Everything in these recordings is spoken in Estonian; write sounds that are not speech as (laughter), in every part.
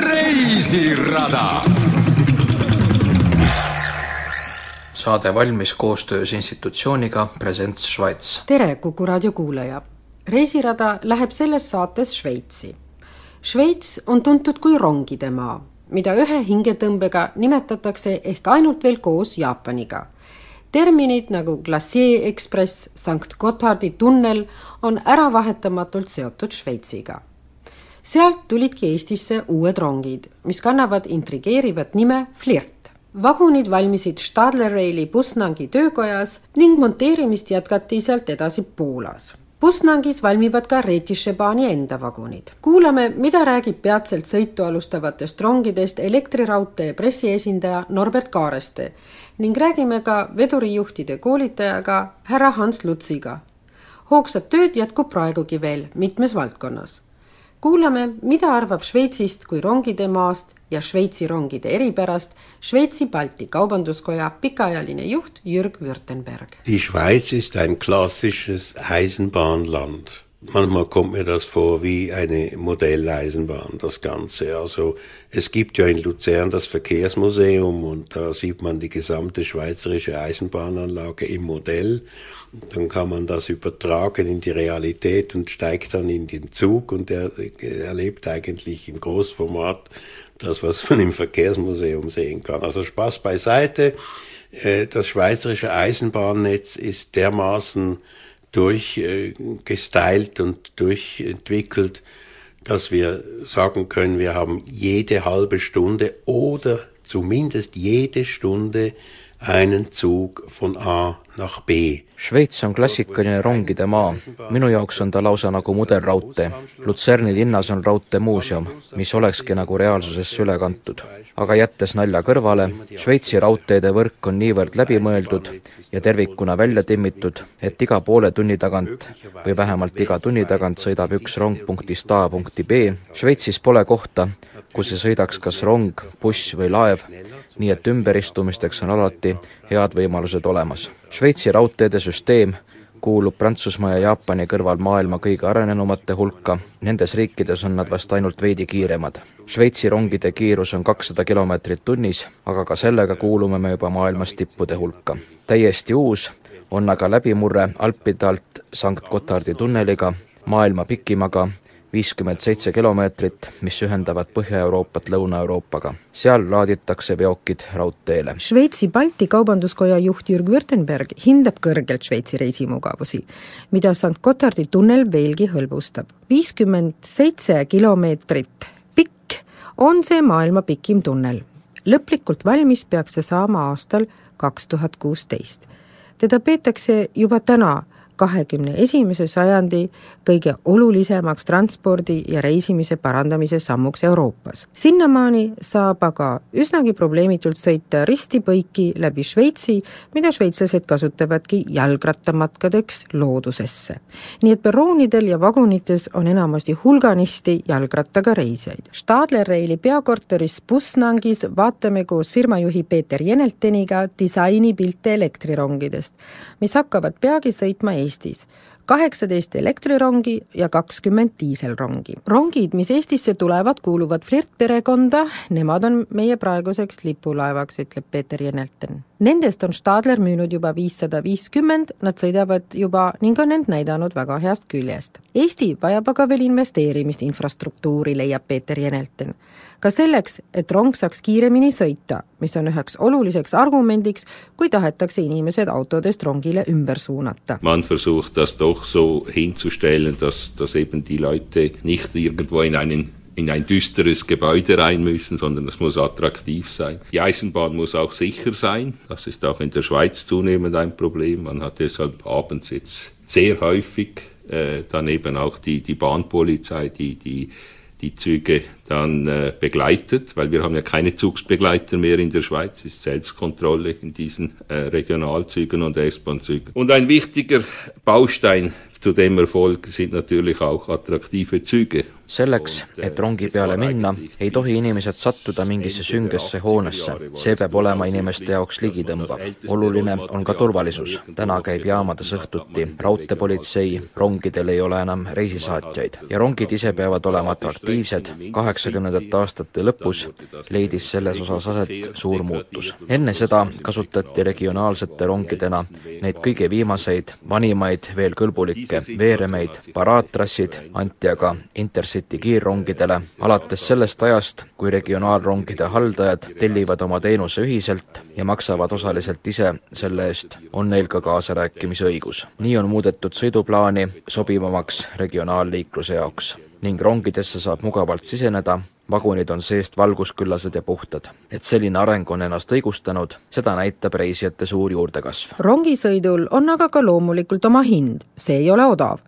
reisirada. saade valmis koostöös institutsiooniga Presents Šveits. tere, Kuku raadio kuulaja. reisirada läheb selles saates Šveitsi. Šveits on tuntud kui rongide maa, mida ühe hingetõmbega nimetatakse ehk ainult veel koos Jaapaniga terminid nagu Glacier Express, Sankt Gotthardi tunnel on äravahetamatult seotud Šveitsiga sealt tulidki Eestisse uued rongid, mis kannavad intrigeerivat nime Flirt. vagunid valmisid Stadler Raili Pusnangi töökojas ning monteerimist jätkati sealt edasi Poolas. Pusnangis valmivad ka Retišebaani enda vagunid. kuulame, mida räägib peatselt sõitu alustavatest rongidest elektriraudtee pressiesindaja Norbert Kaareste ning räägime ka vedurijuhtide koolitajaga härra Hans Lutsiga. hoogsat tööd jätkub praegugi veel mitmes valdkonnas kuulame, mida arvab Šveitsist kui rongide maast ja Šveitsi rongide eripärast Šveitsi Balti Kaubanduskoja pikaajaline juht Jürg Württemberg. Die Schweiz ist ein klassisches Eisenbahnland. Manchmal kommt mir das vor wie eine Modelleisenbahn, das Ganze. Also es gibt ja in Luzern das Verkehrsmuseum und da sieht man die gesamte schweizerische Eisenbahnanlage im Modell. Dann kann man das übertragen in die Realität und steigt dann in den Zug und er, erlebt eigentlich im Großformat das, was man im Verkehrsmuseum sehen kann. Also Spaß beiseite. Äh, das schweizerische Eisenbahnnetz ist dermaßen durchgestylt und durchentwickelt, dass wir sagen können, wir haben jede halbe Stunde oder zumindest jede Stunde Šveits on klassikaline rongide maa. minu jaoks on ta lausa nagu mudelraudtee. Lutserni linnas on raudteemuuseum, mis olekski nagu reaalsusesse üle kantud. aga jättes nalja kõrvale, Šveitsi raudteede võrk on niivõrd läbimõeldud ja tervikuna välja timmitud, et iga poole tunni tagant või vähemalt iga tunni tagant sõidab üks rong punktist A punkti B. Šveitsis pole kohta, kus ei sõidaks kas rong, buss või laev, nii et ümberistumisteks on alati head võimalused olemas. Šveitsi raudteede süsteem kuulub Prantsusmaa ja Jaapani kõrval maailma kõige arenenumate hulka, nendes riikides on nad vast ainult veidi kiiremad. Šveitsi rongide kiirus on kakssada kilomeetrit tunnis, aga ka sellega kuulume me juba maailmas tippude hulka. täiesti uus on aga läbimurre Alpide alt Sankt Gotardi tunneliga, maailma pikimaga viiskümmend seitse kilomeetrit, mis ühendavad Põhja-Euroopat Lõuna-Euroopaga. seal laaditakse veokid raudteele. Šveitsi Balti Kaubanduskoja juht Jürg Württemberg hindab kõrgelt Šveitsi reisimugavusi, mida St Gotardi tunnel veelgi hõlbustab. viiskümmend seitse kilomeetrit pikk on see maailma pikim tunnel. lõplikult valmis peaks see saama aastal kaks tuhat kuusteist. teda peetakse juba täna kahekümne esimese sajandi kõige olulisemaks transpordi ja reisimise parandamise sammuks Euroopas. sinnamaani saab aga üsnagi probleemitult sõita risti-põiki läbi Šveitsi, mida šveitslased kasutavadki jalgrattamatkadeks loodusesse. nii et perroonidel ja vagunites on enamasti hulganisti jalgrattaga reisijaid. Stadler-Raili peakorteris Pusnangis vaatame koos firmajuhi Peeter Jenelteniga disainipilte elektrirongidest, mis hakkavad peagi sõitma Eestis kaheksateist elektrirongi ja kakskümmend diiselrongi. rongid, mis Eestisse tulevad, kuuluvad Flirt perekonda, nemad on meie praeguseks lipulaevaks, ütleb Peeter Jenelten. Nendest on Stadler müünud juba viissada viiskümmend, nad sõidavad juba ning on end näidanud väga heast küljest. Eesti vajab aga veel investeerimist infrastruktuuri, leiab Peeter Jenelten. ka selleks, et rong saaks kiiremini sõita, mis on üheks oluliseks argumendiks, kui tahetakse inimesed autodest rongile ümber suunata. man versucht das doch so hinzustellen, dass, dass eben die Leute nicht irgendwo in einen in ein düsteres Gebäude rein müssen, sondern es muss attraktiv sein. Die Eisenbahn muss auch sicher sein. Das ist auch in der Schweiz zunehmend ein Problem. Man hat deshalb abends jetzt sehr häufig äh, dann eben auch die, die Bahnpolizei, die, die die Züge dann äh, begleitet, weil wir haben ja keine Zugsbegleiter mehr in der Schweiz, ist Selbstkontrolle in diesen äh, Regionalzügen und S-Bahn-Zügen. Und ein wichtiger Baustein zu dem Erfolg sind natürlich auch attraktive Züge. Selleks, et rongi peale minna, ei tohi inimesed sattuda mingisse süngesse hoonesse. see peab olema inimeste jaoks ligitõmbav. oluline on ka turvalisus. täna käib jaamades õhtuti raudteepolitsei, rongidel ei ole enam reisisaatjaid ja rongid ise peavad olema atraktiivsed. kaheksakümnendate aastate lõpus leidis selles osas aset suur muutus. enne seda kasutati regionaalsete rongidena neid kõige viimaseid, vanimaid, veel kõlbulikke veeremeid, paraadtrassid anti aga Intercity kiirrongidele alates sellest ajast, kui regionaalrongide haldajad tellivad oma teenuse ühiselt ja maksavad osaliselt ise selle eest, on neil ka kaasarääkimise õigus. nii on muudetud sõiduplaani sobivamaks regionaalliikluse jaoks ning rongidesse saab mugavalt siseneda vagunid on seest valgusküllased ja puhtad. et selline areng on ennast õigustanud, seda näitab reisijate suur juurdekasv. rongisõidul on aga ka loomulikult oma hind, see ei ole odav.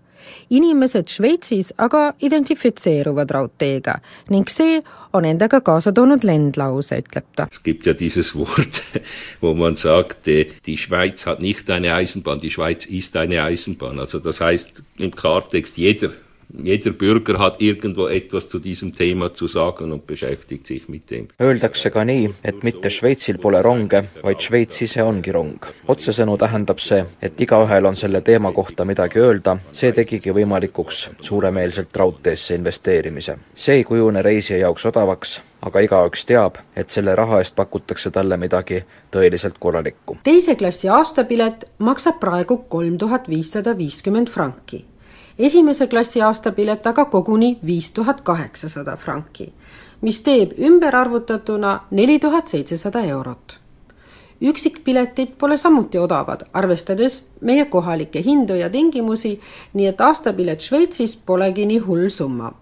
Inimesed Šveitsis aga identifitseeruvad raudteega ning see on endaga kaasa toonud lendlause, ütleb ta. Es gibt ja dieses Wort, (laughs) wo man sagt, die Schweiz hat nicht eine Eisenbahn, die Schweiz ist eine Eisenbahn. Also das heißt im Klartext, jeder jeder Bürger hat irgendwo etwas zu diesem Thema zu sagen und beschäftigt sich mit dem. Öeldakse ka nii, et mitte Šveitsil pole ronge, vaid Šveits ise ongi rong. otsesõnu tähendab see, et igaühel on selle teema kohta midagi öelda, see tegigi võimalikuks suuremeelselt raudteesse investeerimise. see ei kujune reisija jaoks odavaks, aga igaüks teab, et selle raha eest pakutakse talle midagi tõeliselt korralikku. teise klassi aastapilet maksab praegu kolm tuhat viissada viiskümmend franki esimese klassi aastapilet aga koguni viis tuhat kaheksasada franki, mis teeb ümberarvutatuna neli tuhat seitsesada eurot. üksikpiletid pole samuti odavad, arvestades meie kohalikke hindu ja tingimusi, nii et aastapilet Šveitsis polegi nii hull summa.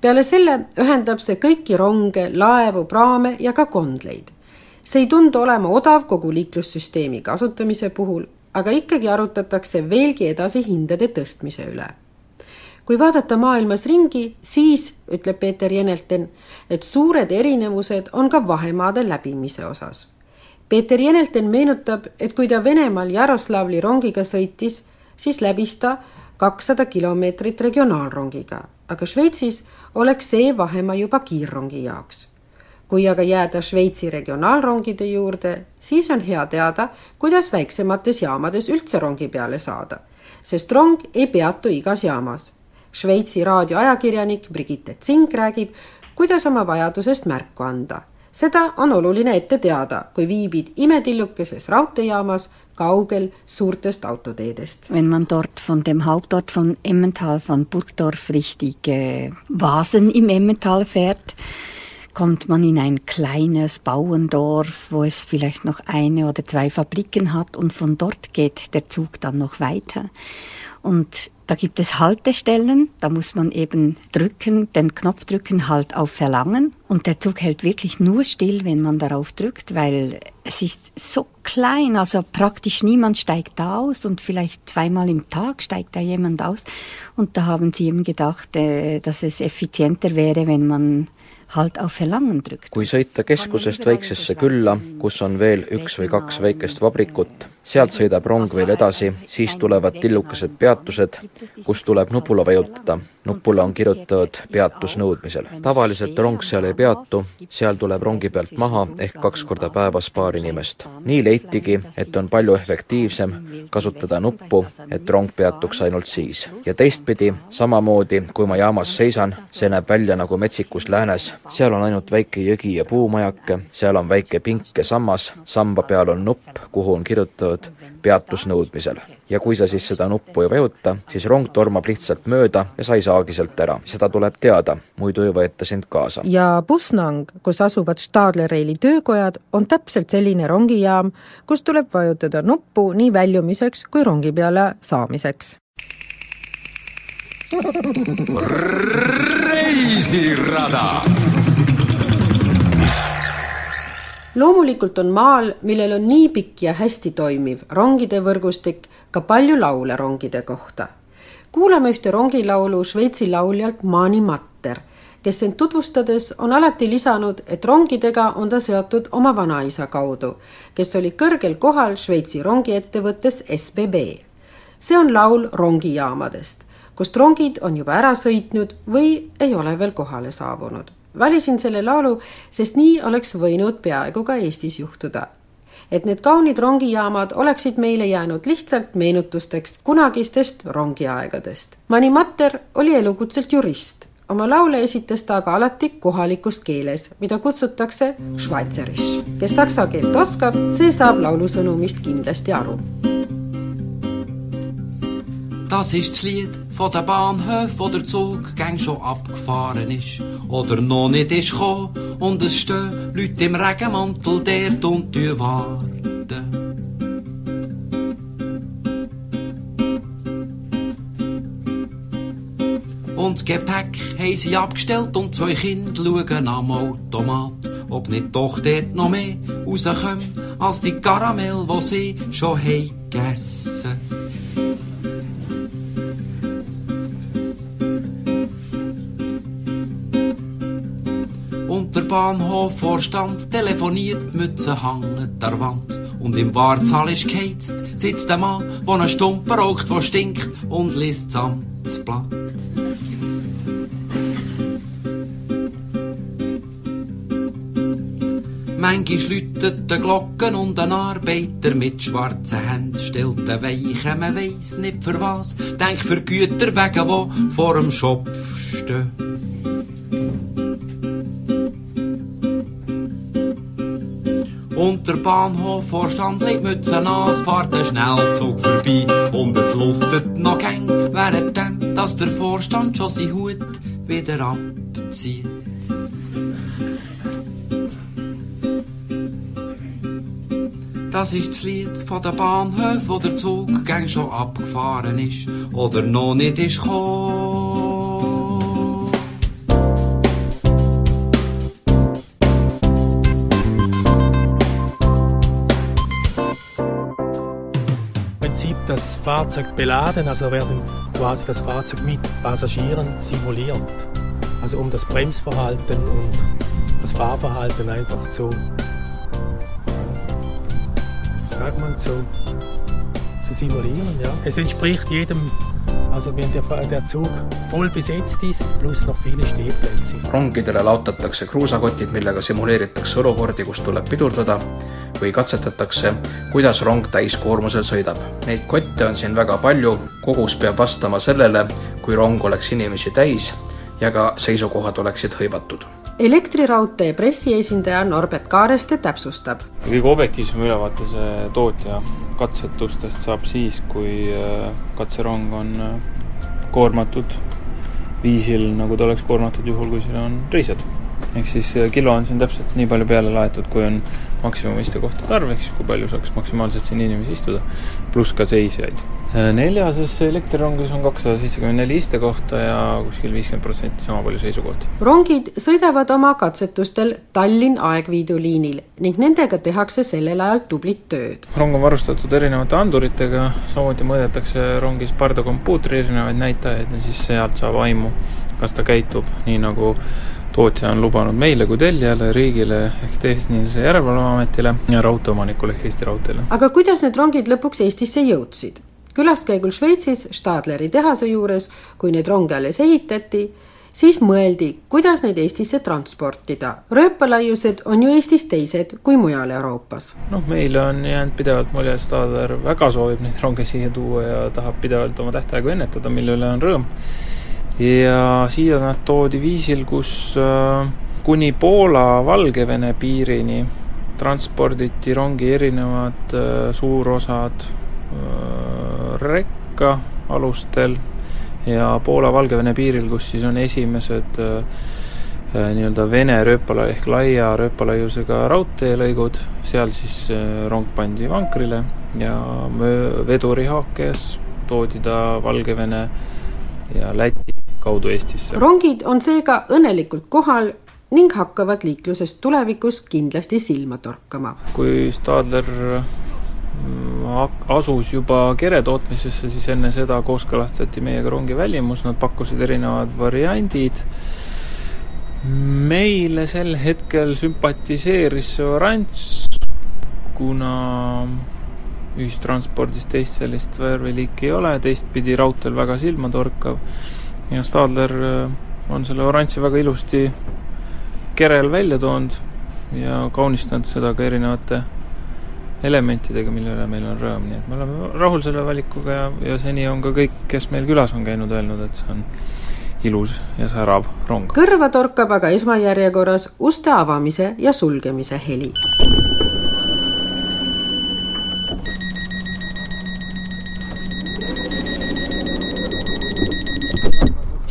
peale selle ühendab see kõiki ronge, laevu, praame ja ka kondleid. see ei tundu olema odav kogu liiklussüsteemi kasutamise puhul, aga ikkagi arutatakse veelgi edasi hindade tõstmise üle kui vaadata maailmas ringi, siis ütleb Peeter Jenelten, et suured erinevused on ka vahemaade läbimise osas. Peeter Jenelten meenutab, et kui ta Venemaal Jaroslavli rongiga sõitis, siis läbis ta kakssada kilomeetrit regionaalrongiga, aga Šveitsis oleks see vahemaa juba kiirrongi jaoks. kui aga jääda Šveitsi regionaalrongide juurde, siis on hea teada, kuidas väiksemates jaamades üldse rongi peale saada, sest rong ei peatu igas jaamas Šveitsi raadioajakirjanik Brigitte Zink räägib, kuidas oma vajadusest märku anda. seda on oluline ette teada, kui viibid imetillukeses raudteejaamas kaugel suurtest autoteedest. Wenn man dort von dem Hauptort von Emmental, von Burgdorf richtig äh, Vasen im Emmental fährt, kommt man in ein kleines Bauerndorf, wo es vielleicht noch eine oder zwei Fabriken hat und von dort geht der Zug dann noch weiter. Und da gibt es Haltestellen, da muss man eben drücken, den Knopf drücken, halt auf Verlangen. Und der Zug hält wirklich nur still, wenn man darauf drückt, weil es ist so klein, also praktisch niemand steigt da aus und vielleicht zweimal im Tag steigt da jemand aus. Und da haben sie eben gedacht, äh, dass es effizienter wäre, wenn man kui sõita keskusest väiksesse külla, kus on veel üks või kaks väikest vabrikut, sealt sõidab rong veel edasi, siis tulevad tillukesed peatused, kus tuleb nupule vajutada. nupule on kirjutatud peatus nõudmisel. tavaliselt rong seal ei peatu, seal tuleb rongi pealt maha ehk kaks korda päevas paar inimest. nii leitigi, et on palju efektiivsem kasutada nuppu, et rong peatuks ainult siis. ja teistpidi, samamoodi kui ma jaamas seisan, see näeb välja nagu metsikus läänes, seal on ainult väike jõgi ja puumajake, seal on väike pink ja sammas, samba peal on nupp, kuhu on kirjutatud peatus nõudmisel. ja kui sa siis seda nuppu ei vajuta, siis rong tormab lihtsalt mööda ja sa ei saagi sealt ära. seda tuleb teada, muidu ei võeta sind kaasa. ja Busnang, kus asuvad Stadler-Reili töökojad, on täpselt selline rongijaam, kus tuleb vajutada nuppu nii väljumiseks kui rongi peale saamiseks reisirada loomulikult on maal, millel on nii pikk ja hästi toimiv rongide võrgustik, ka palju laule rongide kohta. kuulame ühte rongilaulu Šveitsi lauljalt Mani Matter, kes end tutvustades on alati lisanud, et rongidega on ta seotud oma vanaisa kaudu, kes oli kõrgel kohal Šveitsi rongiettevõttes SBB. see on laul rongijaamadest kust rongid on juba ära sõitnud või ei ole veel kohale saabunud. Valisin selle laulu, sest nii oleks võinud peaaegu ka Eestis juhtuda. et need kaunid rongijaamad oleksid meile jäänud lihtsalt meenutusteks kunagistest rongiaegadest. Mani Matter oli elukutselt jurist oma laule esitas ta aga alati kohalikus keeles, mida kutsutakse schweizerisch. kes saksa keelt oskab, see saab laulu sõnumist kindlasti aru. Das ist das Lied von der Bahnhof, wo der Zug gang schon abgefahren ist oder noch nicht ist gekommen und es stehen Leute im Regenmantel dort und warten. Und das Gepäck haben sie abgestellt und zwei Kinder schauen am Automat, ob nicht doch dort noch mehr rauskommt als die Karamell, die sie schon haben gegessen. Und der Bahnhofvorstand telefoniert, Mütze hängen der Wand. Und im Wartsaal ist geheizt, sitzt der Mann, der einen Stumpen raucht, der stinkt und liest das Amtsblatt. Manchmal läutet die Glocken und ein Arbeiter mit schwarzen Händen stellt den Weichen, man weiss nicht für was, denk für Güter wegen, wo vor dem Schopf stehen. Und der Bahnhofvorstand legt Mütze an, es fährt ein Schnellzug vorbei und es luftet noch gäng, während dass der Vorstand schon seinen Hut wieder abzieht. Das ist das Lied von der Bahnhof, wo der Zug gang schon abgefahren ist oder noch nicht ist gekommen. Das Fahrzeug beladen, also werden quasi das Fahrzeug mit Passagieren simuliert. Also um das Bremsverhalten und das Fahrverhalten einfach zu sagt man, zu, zu simulieren. Ja. Es entspricht jedem, also wenn der, der Zug voll besetzt ist, plus noch viele Stehplätze. rongidele laotatakse kruusakotid, millega simuleeritakse olukordi, kus tuleb pidurdada või katsetatakse, kuidas rong täiskoormusel sõidab. Neid kotte on siin väga palju, kogus peab vastama sellele, kui rong oleks inimesi täis ja ka seisukohad oleksid hõivatud elektriraudtee pressiesindaja Norbert Kaareste täpsustab. kõige objektiivsem ülevaate see tootja katsetustest saab siis, kui äh, katserong on äh, koormatud viisil, nagu ta oleks koormatud juhul, kui siin on reisijad. ehk siis äh, kilo on siin täpselt nii palju peale laetud, kui on maksimum istekohtade arv, ehk siis kui palju saaks maksimaalselt siin inimesi istuda, pluss ka seisjaid. neljases elektrirongis on kakssada seitsekümmend neli istekohta ja kuskil viiskümmend protsenti sama palju seisukohti. rongid sõidavad oma katsetustel Tallinn-Aegviidu liinil ning nendega tehakse sellel ajal tublit tööd. rong on varustatud erinevate anduritega, samuti mõõdetakse rongis pardakompuutri erinevaid näitajaid ja siis sealt saab aimu, kas ta käitub nii, nagu tootja on lubanud meile kui tellijale, riigile ehk Tehnilise Järelevalveametile ja raudteeomanikule ehk Eesti Raudteele. aga kuidas need rongid lõpuks Eestisse jõudsid? külaskäigul Šveitsis Stadleri tehase juures, kui neid ronge alles ehitati, siis mõeldi, kuidas neid Eestisse transportida. rööpalaiused on ju Eestis teised kui mujal Euroopas. noh, meile on jäänud pidevalt mulje, et Stadler väga soovib neid ronge siia tuua ja tahab pidevalt oma tähtaegu ennetada, mille üle on rõõm ja siia nad toodi viisil, kus äh, kuni Poola-Valgevene piirini transporditi rongi erinevad äh, suurosad äh, rekka alustel ja Poola-Valgevene piiril, kus siis on esimesed nii-öelda Vene rööpala ehk laia rööpalaiusega raudteelõigud, seal siis rong pandi vankrile ja vedurihaakes toodi ta Valgevene ja Läti kaudu Eestisse. rongid on seega õnnelikult kohal ning hakkavad liiklusest tulevikus kindlasti silma torkama. kui Stadler asus juba kere tootmisesse, siis enne seda kooskõlastati meiega rongi välimus, nad pakkusid erinevad variandid. meile sel hetkel sümpatiseeris see oranž, kuna ühistranspordis teist sellist värviliiki ei ole, teistpidi raudteel väga silmatorkav ja Stadler on selle oranži väga ilusti kerel välja toonud ja kaunistanud seda ka erinevate elementidega, mille üle meil on rõõm, nii et me oleme rahul selle valikuga ja, ja seni on ka kõik, kes meil külas on käinud, öelnud, et see on ilus ja särav rong. kõrva torkab aga esmajärjekorras uste avamise ja sulgemise heli.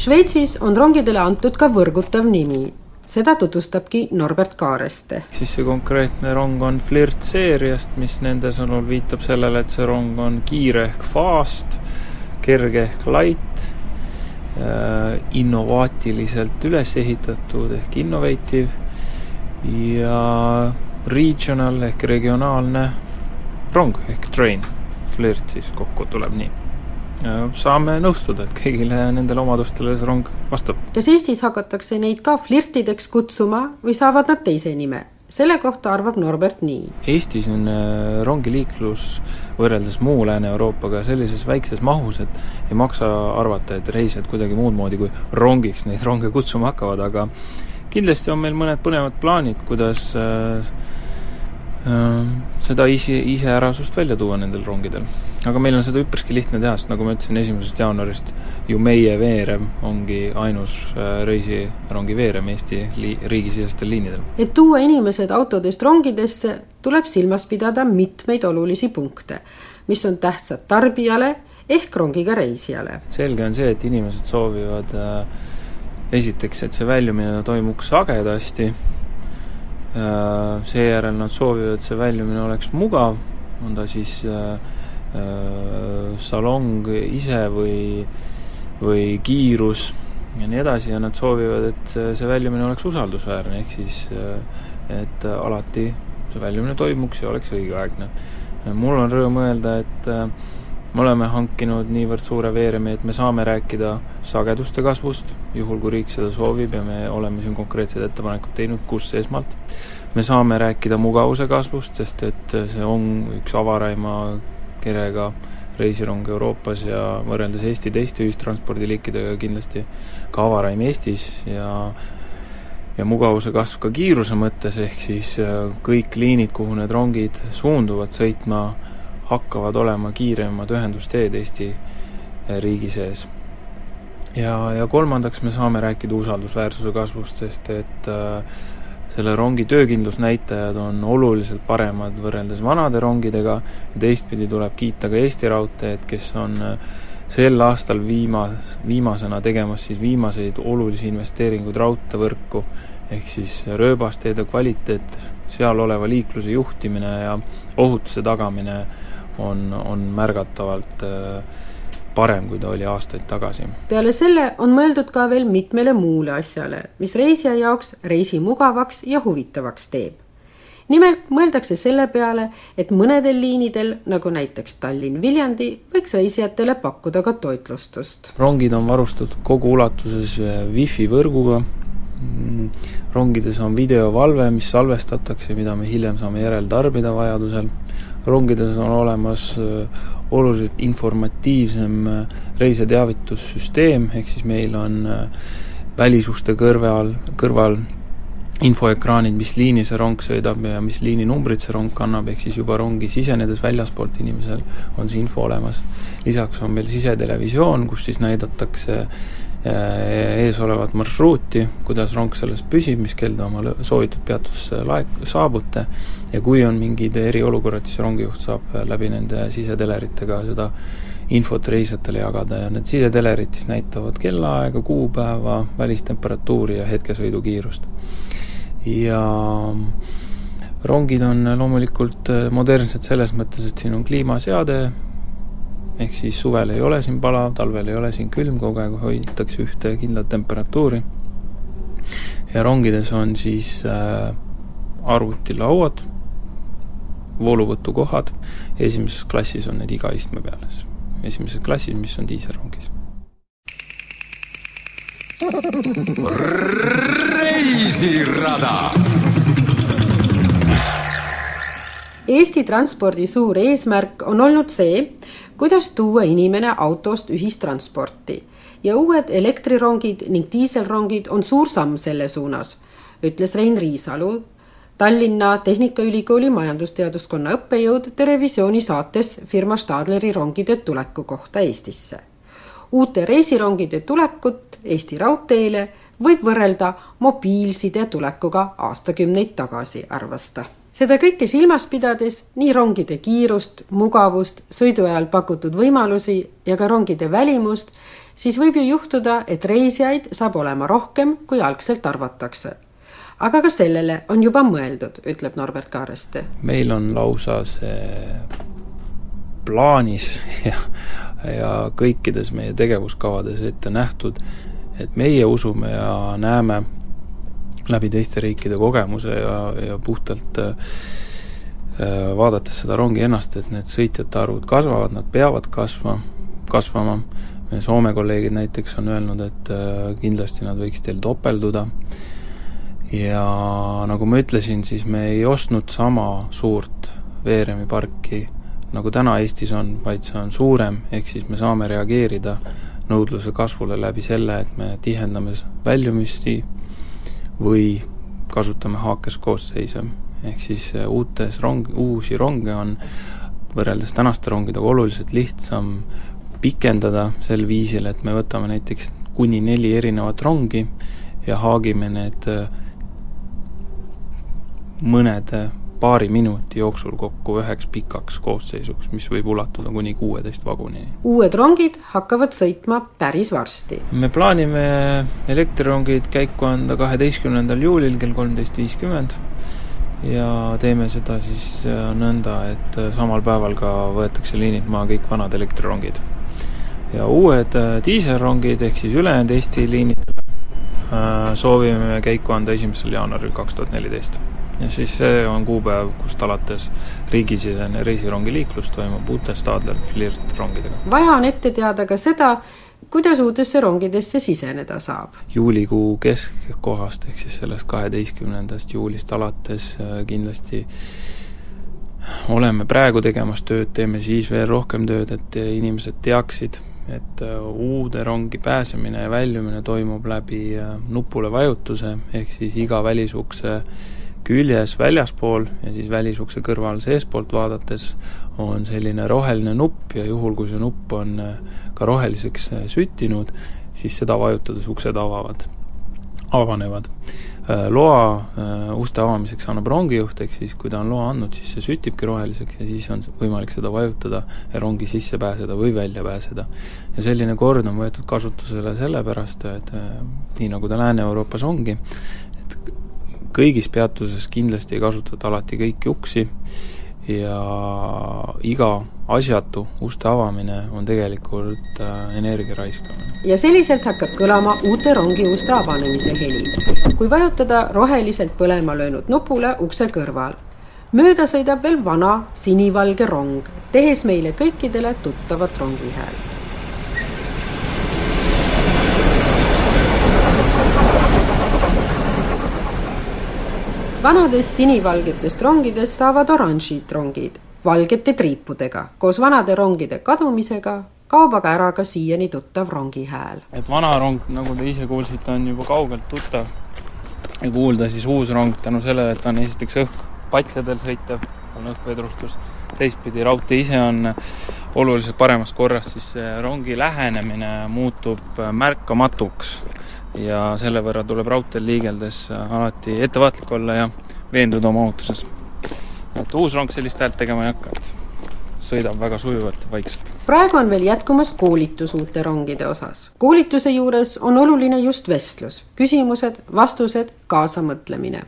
Šveitsis on rongidele antud ka võrgutav nimi. Seda tutvustabki Norbert Kaareste. siis see konkreetne rong on Flirt seeriast, mis nende sõnul viitab sellele, et see rong on kiire ehk fast, kerge ehk light, äh, innovaatiliselt üles ehitatud ehk innovative ja regional ehk regionaalne rong ehk train, Flirt siis kokku tuleb nii saame nõustuda, et kõigile nendele omadustele see rong vastab. kas Eestis hakatakse neid ka flirtideks kutsuma või saavad nad teise nime? selle kohta arvab Norbert nii. Eestis on äh, rongiliiklus võrreldes muu Lääne-Euroopaga sellises väikses mahus, et ei maksa arvata, et reisijad kuidagi muud moodi kui rongiks neid ronge kutsuma hakkavad, aga kindlasti on meil mõned põnevad plaanid, kuidas äh, Äh, seda ise, iseärasust välja tuua nendel rongidel. aga meil on seda üpriski lihtne teha, sest nagu ma ütlesin, esimesest jaanuarist ju meie veerem ongi ainus äh, reisirongi veerem Eesti li-, riigisisestel liinidel. et tuua inimesed autodest rongidesse, tuleb silmas pidada mitmeid olulisi punkte, mis on tähtsad tarbijale ehk rongiga reisijale. selge on see, et inimesed soovivad äh, esiteks, et see väljumine toimuks sagedasti Äh, seejärel nad soovivad, et see väljumine oleks mugav, on ta siis äh, äh, salong ise või, või kiirus ja nii edasi. Ja nad soovivad, et see väljumine oleks usaldusväärne, ehk siis et alati see väljumine toimuks ja oleks õigeaegne. mul on rõõm öelda, et me oleme hankinud niivõrd suure veeremi, et me saame rääkida sageduste kasvust, juhul kui riik seda soovib ja me oleme siin konkreetsed ettepanekud teinud, kus esmalt. me saame rääkida mugavuse kasvust, sest et see on üks avaraima kerega reisirong Euroopas ja võrreldes Eesti teiste ühistranspordiliikidega kindlasti ka avaraim Eestis ja ja mugavuse kasv ka kiiruse mõttes, ehk siis kõik liinid, kuhu need rongid suunduvad sõitma, hakkavad olema kiiremad ühendusteed Eesti eh, riigi sees. ja, ja kolmandaks me saame rääkida usaldusväärsuse kasvust, sest et äh, selle rongi töökindlusnäitajad on oluliselt paremad võrreldes vanade rongidega teistpidi tuleb kiita ka Eesti Raudteed, kes on äh, sel aastal viima-, viimasena tegemas siis viimaseid olulisi investeeringuid raudteevõrku, ehk siis rööbasteede kvaliteet, seal oleva liikluse juhtimine ja ohutuse tagamine on, on märgatavalt äh, parem, kui ta oli aastaid tagasi. peale selle on mõeldud ka veel mitmele muule asjale, mis reisija jaoks reisi mugavaks ja huvitavaks teeb. nimelt mõeldakse selle peale, et mõnedel liinidel, nagu näiteks Tallinn-Viljandi, võiks reisijatele pakkuda ka toitlustust. rongid on varustatud kogu ulatuses äh, wifi võrguga, mm, rongides on videovalve, mis salvestatakse, mida me hiljem saame järeltarbida vajadusel rongides on olemas äh, oluliselt informatiivsem äh, reisijateavitussüsteem, ehk siis meil on äh, välisuste kõrval, kõrval infoekraanid, mis liini see rong sõidab ja mis liininumbrit see rong kannab, ehk siis juba rongi sisenedes väljaspoolt inimesel on see info olemas. lisaks on meil sisetelevisioon, kus siis näidatakse ees olevat marsruuti, kuidas rong selles püsib, mis kell te oma soovitud peatusse laek-, saabute ja kui on mingid eriolukorrad, siis rongijuht saab läbi nende siseteleritega seda infot reisijatele jagada ja need sisetelerid siis näitavad kellaaega, kuupäeva, välistemperatuuri ja hetkesõidukiirust. ja rongid on loomulikult modernsed selles mõttes, et siin on kliimaseade, ehk siis suvel ei ole siin palav, talvel ei ole siin külm, kogu aeg hoitakse ühte kindlat temperatuuri. ja rongides on siis äh, arvutilauad, vooluvõtukohad, esimeses klassis on need iga istme peal. esimeses klassis, mis on diiselrongis. reisirada Eesti transpordi suur eesmärk on olnud see, kuidas tuua inimene autost ühistransporti ja uued elektrirongid ning diiselrongid on suur samm selle suunas, ütles Rein Riisalu, Tallinna Tehnikaülikooli majandusteaduskonna õppejõud Terevisiooni saates firma Stadleri rongide tuleku kohta Eestisse. uute reisirongide tulekut Eesti Raudteele võib võrrelda mobiilside tulekuga aastakümneid tagasi, arvas ta seda kõike silmas pidades, nii rongide kiirust, mugavust, sõidu ajal pakutud võimalusi ja ka rongide välimust, siis võib ju juhtuda, et reisijaid saab olema rohkem, kui algselt arvatakse. aga ka sellele on juba mõeldud, ütleb Norbert Kaareste. meil on lausa see plaanis ja, ja kõikides meie tegevuskavades ette nähtud, et meie usume ja näeme läbi teiste riikide kogemuse ja, ja puhtalt äh, äh, vaadates seda rongi ennast, et need sõitjate arvud kasvavad, nad peavad kasva, kasvama, meie Soome kolleegid näiteks on öelnud, et äh, kindlasti nad võiks teil topelduda, ja nagu ma ütlesin, siis me ei ostnud sama suurt veeremi parki, nagu täna Eestis on, vaid see on suurem, ehk siis me saame reageerida nõudluse kasvule läbi selle, et me tihendame väljumisi, või kasutame haakeskoosseise, ehk siis äh, uutes rong, uusi ronge on võrreldes tänaste rongidega oluliselt lihtsam pikendada sel viisil, et me võtame näiteks kuni neli erinevat rongi ja haagime need äh, mõnede paari minuti jooksul kokku üheks pikaks koosseisuks, mis võib ulatuda kuni kuueteist vagunini. uued rongid hakkavad sõitma päris varsti. me plaanime elektrirongid käiku anda kaheteistkümnendal juulil kell kolmteist viiskümmend ja teeme seda siis äh, nõnda, et äh, samal päeval ka võetakse liinilt maha kõik vanad elektrirongid. ja uued äh, diiselrongid ehk siis ülejäänud Eesti liinidele soovime käiku anda esimesel jaanuaril kaks tuhat neliteist ja siis see on kuupäev, kust alates riigisisene reisirongiliiklus toimub uute Stadler Flirt rongidega. vaja on ette teada ka seda, kuidas uutesse rongidesse siseneda saab? juulikuu keskkohast, ehk siis sellest kaheteistkümnendast juulist alates äh, kindlasti oleme praegu tegemas tööd, teeme siis veel rohkem tööd, et inimesed teaksid, et äh, uude rongi pääsemine ja väljumine toimub läbi äh, nupule vajutuse, ehk siis iga välisukse küljes väljaspool ja siis välisukse kõrval seestpoolt vaadates on selline roheline nupp ja juhul, kui see nupp on äh, ka roheliseks äh, süttinud, siis seda vajutades uksed avavad, avanevad. Äh, loa uste avamiseks annab rongijuht, ehk siis kui ta on loa andnud, siis see sütibki roheliseks ja siis on võimalik seda vajutada ja rongi sisse pääseda või välja pääseda. ja selline kord on võetud kasutusele sellepärast, et nii, nagu ta Lääne-Euroopas ongi, kõigis peatuses kindlasti ei kasutata alati kõiki uksi ja iga asjatu uste avamine on tegelikult äh, energia raiskamine. ja selliselt hakkab kõlama uute rongiuste avanemise heli, kui vajutada roheliselt põlema löönud nupule ukse kõrval. mööda sõidab veel vana sinivalge rong, tehes meile kõikidele tuttavat rongihäält. Vanadest sinivalgetest rongidest saavad oranžid rongid valgete triipudega. koos vanade rongide kadumisega kaob aga ära ka siiani tuttav rongihääl. et vana rong, nagu te ise kuulsite, on juba kaugelt tuttav ja kuulda siis uus rong tänu sellele, et on esiteks õhk patjadel sõitev, on õhkvedrustus, teistpidi raudtee ise on oluliselt paremas korras, siis see rongi lähenemine muutub märkamatuks ja selle võrra tuleb raudteel liigeldes alati ettevaatlik olla ja veenduda oma ohutuses. et uus rong sellist häält tegema ei hakka, et sõidab väga sujuvalt ja vaikselt. praegu on veel jätkumas koolitus uute rongide osas. koolituse juures on oluline just vestlus, küsimused, vastused, kaasamõtlemine.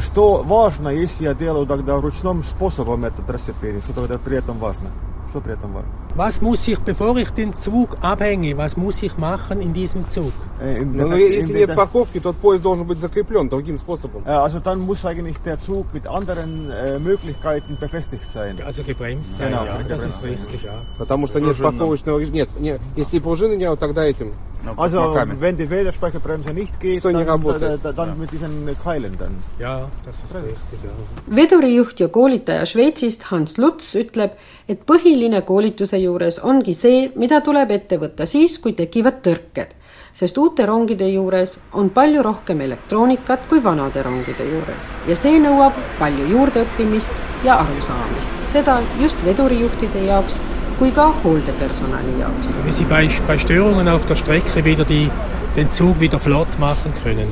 Что важно, если я делаю тогда ручным способом этот рассыпение, что тогда при этом важно? Что при этом важно? Was muss ich, bevor ich den Zug abhänge, was muss ich machen in diesem Zug? Äh, ну, если нет парковки, тот поезд должен быть закреплен другим способом. Äh, also dann muss eigentlich der Zug mit anderen äh, Möglichkeiten befestigt sein. Also gebremst sein, genau, ja, das ist richtig, ja. Потому что нет парковочного... Нет, нет, если пружины нет, тогда этим No, also wenn die Wederspeicherbremse nicht geht, dann, dann, dann mit diesen Keilen dann. Ja, das ist richtig, ja. vedurijuht ja koolitaja Šveitsist Hans Luts ütleb, et põhiline koolituse juures ongi see, mida tuleb ette võtta siis, kui tekivad tõrked, sest uute rongide juures on palju rohkem elektroonikat kui vanade rongide juures. Ja see nõuab palju juurdeõppimist ja arusaamist, seda just vedurijuhtide jaoks kui ka hooldepersonali jaoks. Wie sie bei, bei Störungen auf der Strecke wieder die, den Zug wieder flott machen können.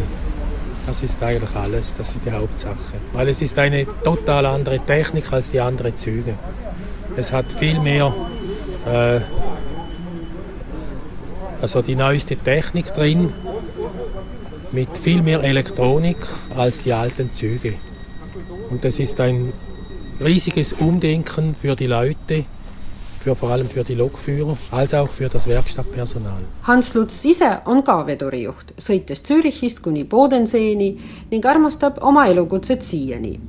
Das ist eigentlich alles, das ist die Hauptsache. Weil es ist eine total andere Technik als die anderen Züge. Es hat viel mehr, äh, also die neueste Technik drin, mit viel mehr Elektronik als die alten Züge. Und das ist ein riesiges Umdenken für die Leute, für, vor allem für die Lokführer als auch für das Werkstattpersonal. Hans Lutz ise on ka vedurijuht, sõites Zürichist kuni Bodenseeni ning armastab oma elukutset siiani.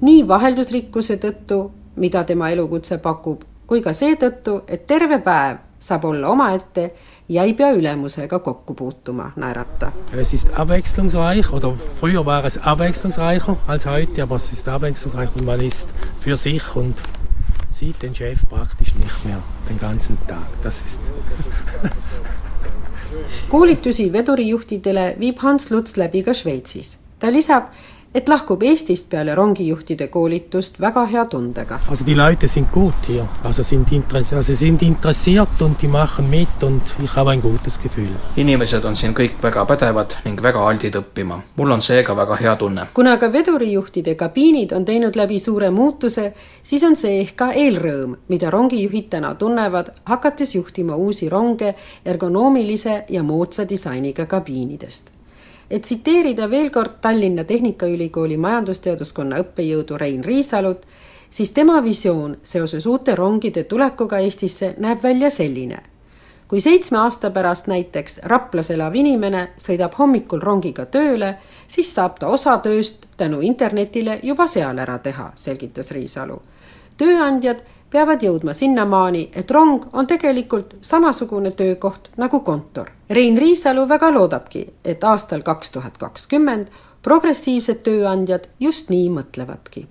nii vaheldusrikkuse tõttu, mida tema elukutse pakub, kui ka seetõttu, et terve päev saab olla omaette ja ei pea ülemusega kokku puutuma, naerata. Es ist abwechslungsreich oder früher war es abwechslungsreicher als heute, aber es ist abwechslungsreich und man ist für sich und sieht den Chef praktisch nicht mehr den ganzen Tag. Das ist koolitusi vedurijuhtidele viib Hans Luts läbi ka Šveitsis. ta lisab, et lahkub Eestist peale rongijuhtide koolitust väga hea tundega. Also die Leute sind gut hier, also sind interess-, also sind interessiert und die machen mit und ich habe ein gutes Gefühl. inimesed on siin kõik väga pädevad ning väga aldid õppima. mul on seega väga hea tunne. kuna ka vedurijuhtide kabiinid on teinud läbi suure muutuse, siis on see ehk ka eelrõõm, mida rongijuhid täna tunnevad, hakates juhtima uusi ronge ergonoomilise ja moodsa disainiga kabiinidest et tsiteerida veel kord Tallinna Tehnikaülikooli majandusteaduskonna õppejõudu Rein Riisalut, siis tema visioon seoses uute rongide tulekuga Eestisse näeb välja selline. kui seitsme aasta pärast näiteks Raplas elav inimene sõidab hommikul rongiga tööle, siis saab ta osa tööst tänu internetile juba seal ära teha, selgitas Riisalu. tööandjad peavad jõudma sinnamaani, et rong on tegelikult samasugune töökoht nagu kontor. Rein Riisalu väga loodabki, et aastal kaks tuhat kakskümmend progressiivsed tööandjad just nii mõtlevadki.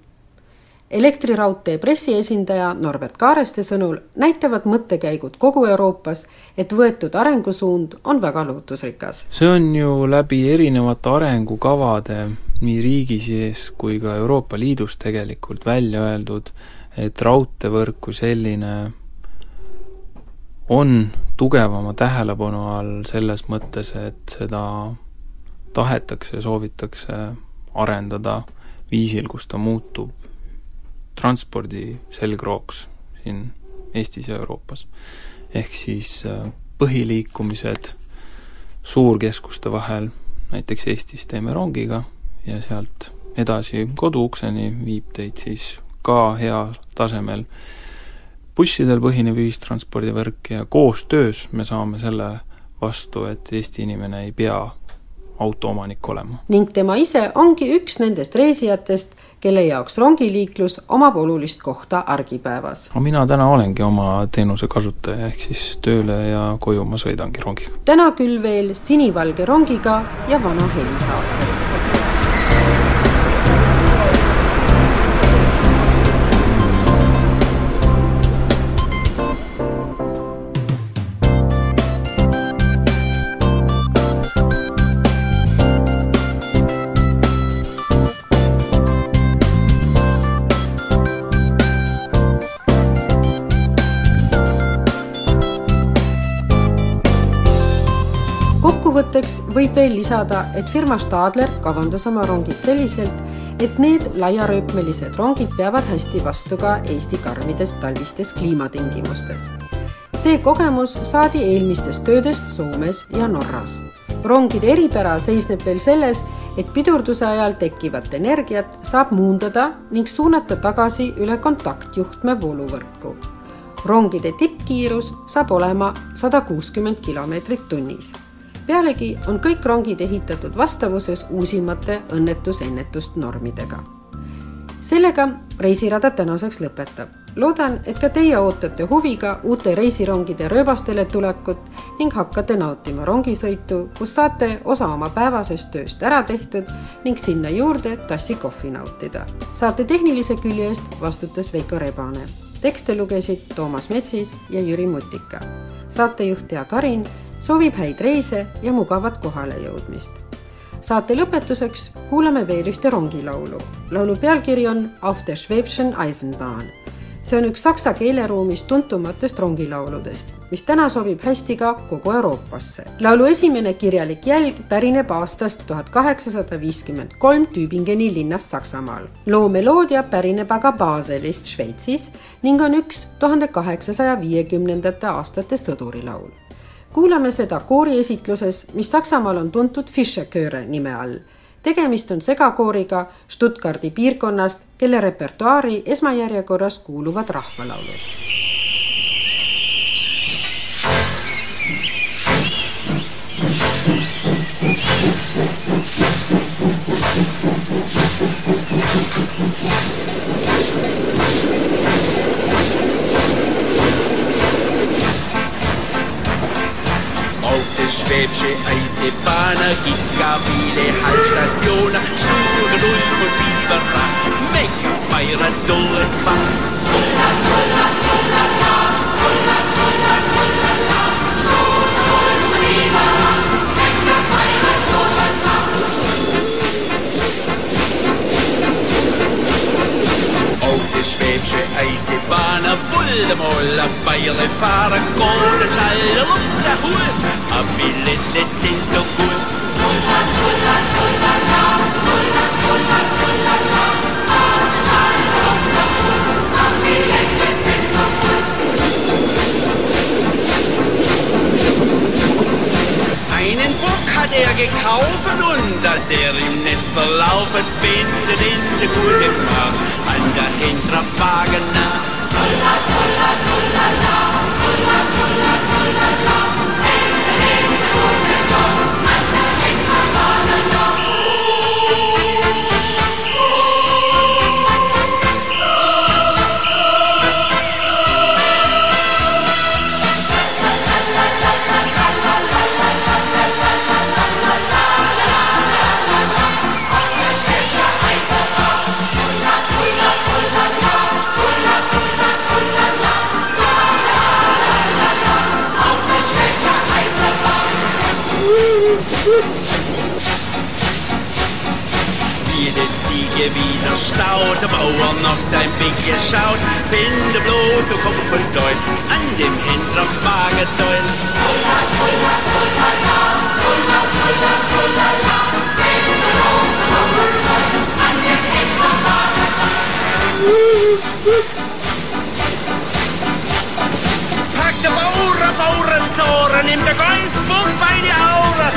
elektriraudtee pressiesindaja Norbert Kaareste sõnul näitavad mõttekäigud kogu Euroopas, et võetud arengusuund on väga lootusrikas. see on ju läbi erinevate arengukavade nii riigi sees kui ka Euroopa Liidus tegelikult välja öeldud et raudteevõrk kui selline on tugevama tähelepanu all selles mõttes, et seda tahetakse ja soovitakse arendada viisil, kus ta muutub transpordi selgrooks siin Eestis ja Euroopas. ehk siis äh, põhiliikumised suurkeskuste vahel, näiteks Eestis teeme rongiga ja sealt edasi koduukseni viib teid siis ka heal tasemel bussidel põhinev ühistranspordivõrk ja koostöös me saame selle vastu, et Eesti inimene ei pea autoomanik olema. ning tema ise ongi üks nendest reisijatest, kelle jaoks rongiliiklus omab olulist kohta argipäevas. no mina täna olengi oma teenuse kasutaja, ehk siis tööle ja koju ma sõidangi rongiga. täna küll veel sinivalge rongiga ja vana helisaatega. kokkuvõtteks veel lisada, et firma Stadler kavandas oma rongid selliselt, et need laiarööpmelised rongid peavad hästi vastu ka Eesti karmides talvistes kliimatingimustes. see kogemus saadi eelmistest töödest Soomes ja Norras. rongide eripära seisneb veel selles, et pidurduse ajal tekkivat energiat saab muundada ning suunata tagasi üle kontaktjuhtme vooluvõrku. rongide tippkiirus saab olema sada kuuskümmend kilomeetrit tunnis pealegi on kõik rongid ehitatud vastavuses uusimate õnnetusennetust normidega. sellega reisirada tänaseks lõpetab. loodan, et ka teie ootate huviga uute reisirongide rööbastele tulekut ning hakkate nautima rongisõitu, kus saate osa oma päevasest tööst ära tehtud ning sinna juurde tassi kohvi nautida. saate tehnilise külje eest vastutas Veiko Rebane. tekste lugesid Toomas Metsis ja Jüri Mutika. saatejuht Tea Karin soovib häid reise ja mugavat kohalejõudmist saate lõpetuseks kuulame veel ühte rongilaulu. laulu pealkiri on Auf der Schwäbschen Eisenbahn. see on üks saksa keeleruumis tuntumatest rongilauludest, mis täna sobib hästi ka kogu Euroopasse. laulu esimene kirjalik jälg pärineb aastast tuhat kaheksasada viiskümmend kolm Tübingeni linnast Saksamaal. loo meloodia pärineb aga Baselist Šveitsis ning on üks tuhande kaheksasaja viiekümnendate aastate sõdurilaul kuulame seda kooriesitluses, mis Saksamaal on tuntud Fischerchöre nime all. tegemist on segakooriga Stuttgardi piirkonnast, kelle repertuaari esmajärjekorras kuuluvad rahvalaulud Schwäbische Eisenbahner Päpsche, Eise, Bahner, gibt's gar viele Haltstationen. Stunden und Biberrach, Mecker, Feierer, Dulles, Bach. Hulla, hulla, hulla, hulla, hulla, hulla, hulla. Schwäbische Eisenbahn, Wuldemoll, Bayern fahren, Kohlenschall und der Huhl. Am Willen, das sind so gut. Der Huhl. Am Willen, das sind so gut. Einen Bock hat er gekauft und dass er ihm nicht verlaufen findet in der gute Macht. wieder in Trappwagener. Trulla, Jede Siege wieder staut, der Bauer noch sein Bigel schaut. Finde bloß, du komm von Säul, an dem Händler Wagedeul. Ulla, ulla, ulla, la, ulla, ulla, bloß, du komm an dem Händler Wagedeul. Pack der Bauer, Bauer, Bauernsohre, nimm der Geist und meine Aure.